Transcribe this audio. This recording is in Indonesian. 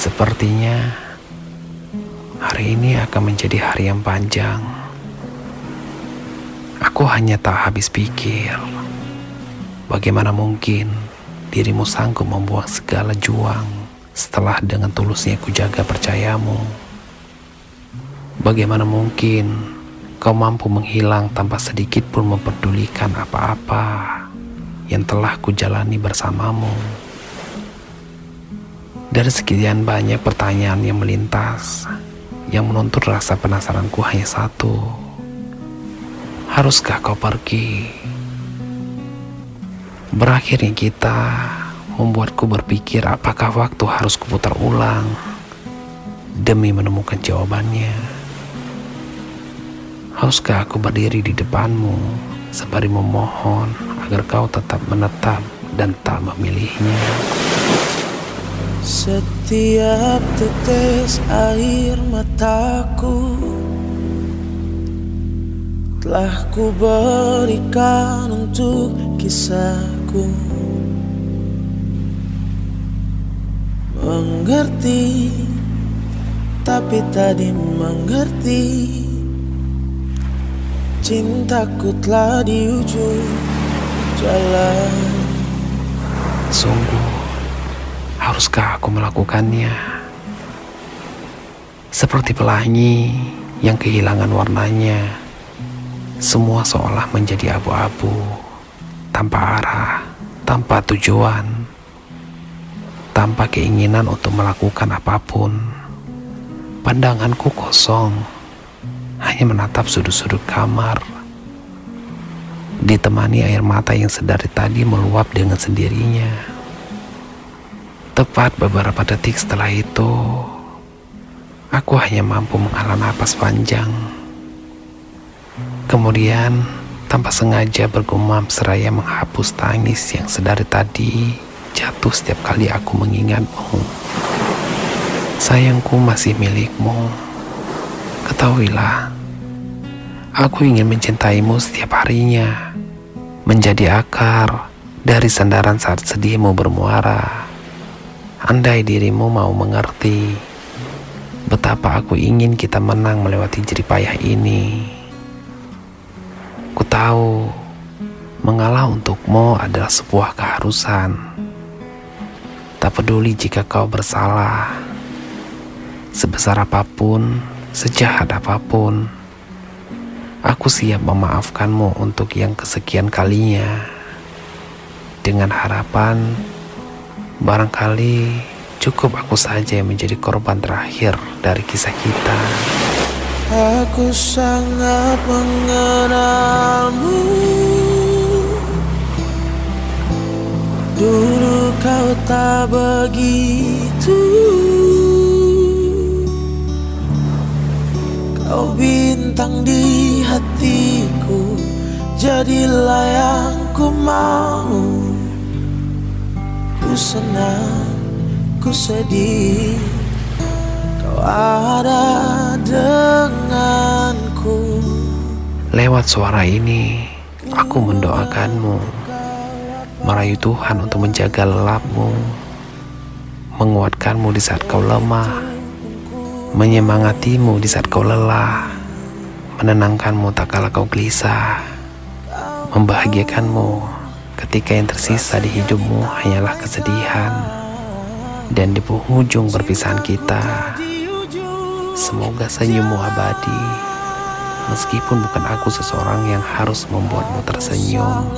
Sepertinya hari ini akan menjadi hari yang panjang. Aku hanya tak habis pikir. Bagaimana mungkin dirimu sanggup membuang segala juang setelah dengan tulusnya kujaga percayamu? Bagaimana mungkin kau mampu menghilang tanpa sedikit pun memperdulikan apa-apa yang telah ku jalani bersamamu? Dari sekian banyak pertanyaan yang melintas, yang menuntut rasa penasaranku hanya satu. Haruskah kau pergi? Berakhirnya kita membuatku berpikir apakah waktu harus kuputar ulang demi menemukan jawabannya. Haruskah aku berdiri di depanmu? Sembari memohon agar kau tetap menetap dan tak memilihnya? Setiap tetes air mataku Telah ku berikan untuk kisahku. Mengerti Tapi tadi mengerti Cintaku telah di ujung jalan Sungguh Haruskah aku melakukannya? Seperti pelangi yang kehilangan warnanya, semua seolah menjadi abu-abu, tanpa arah, tanpa tujuan, tanpa keinginan untuk melakukan apa pun. Pandanganku kosong, hanya menatap sudut-sudut kamar, ditemani air mata yang sedari tadi meluap dengan sendirinya. Tepat beberapa detik setelah itu, aku hanya mampu menghela napas panjang. Kemudian, tanpa sengaja bergumam seraya menghapus tangis yang sedari tadi jatuh setiap kali aku mengingatmu. Sayangku masih milikmu. Ketahuilah, aku ingin mencintaimu setiap harinya, menjadi akar dari sandaran saat sedihmu bermuara. Andai dirimu mau mengerti betapa aku ingin kita menang melewati jeripayah ini. Ku tahu mengalah untukmu adalah sebuah keharusan. Tak peduli jika kau bersalah, sebesar apa pun, sejahat apa pun, aku siap memaafkanmu untuk yang kesekian kalinya. Dengan harapan Barangkali cukup aku saja yang menjadi korban terakhir dari kisah kita. Aku sangat mengenalmu Dulu kau tak begitu Kau bintang di hatiku Jadilah yang ku mau. Ku senang, ku sedih Kau ada denganku. Lewat suara ini, aku mendoakanmu. Merayu Tuhan untuk menjaga lelapmu. Menguatkanmu di saat kau lemah. Menyemangatimu di saat kau lelah Menenangkanmu tak kala kau gelisah. Membahagiakanmu ketika yang tersisa di hidupmu hanyalah kesedihan. Dan di penghujung perpisahan kita semoga senyummu abadi. Meskipun bukan aku seseorang yang harus membuatmu tersenyum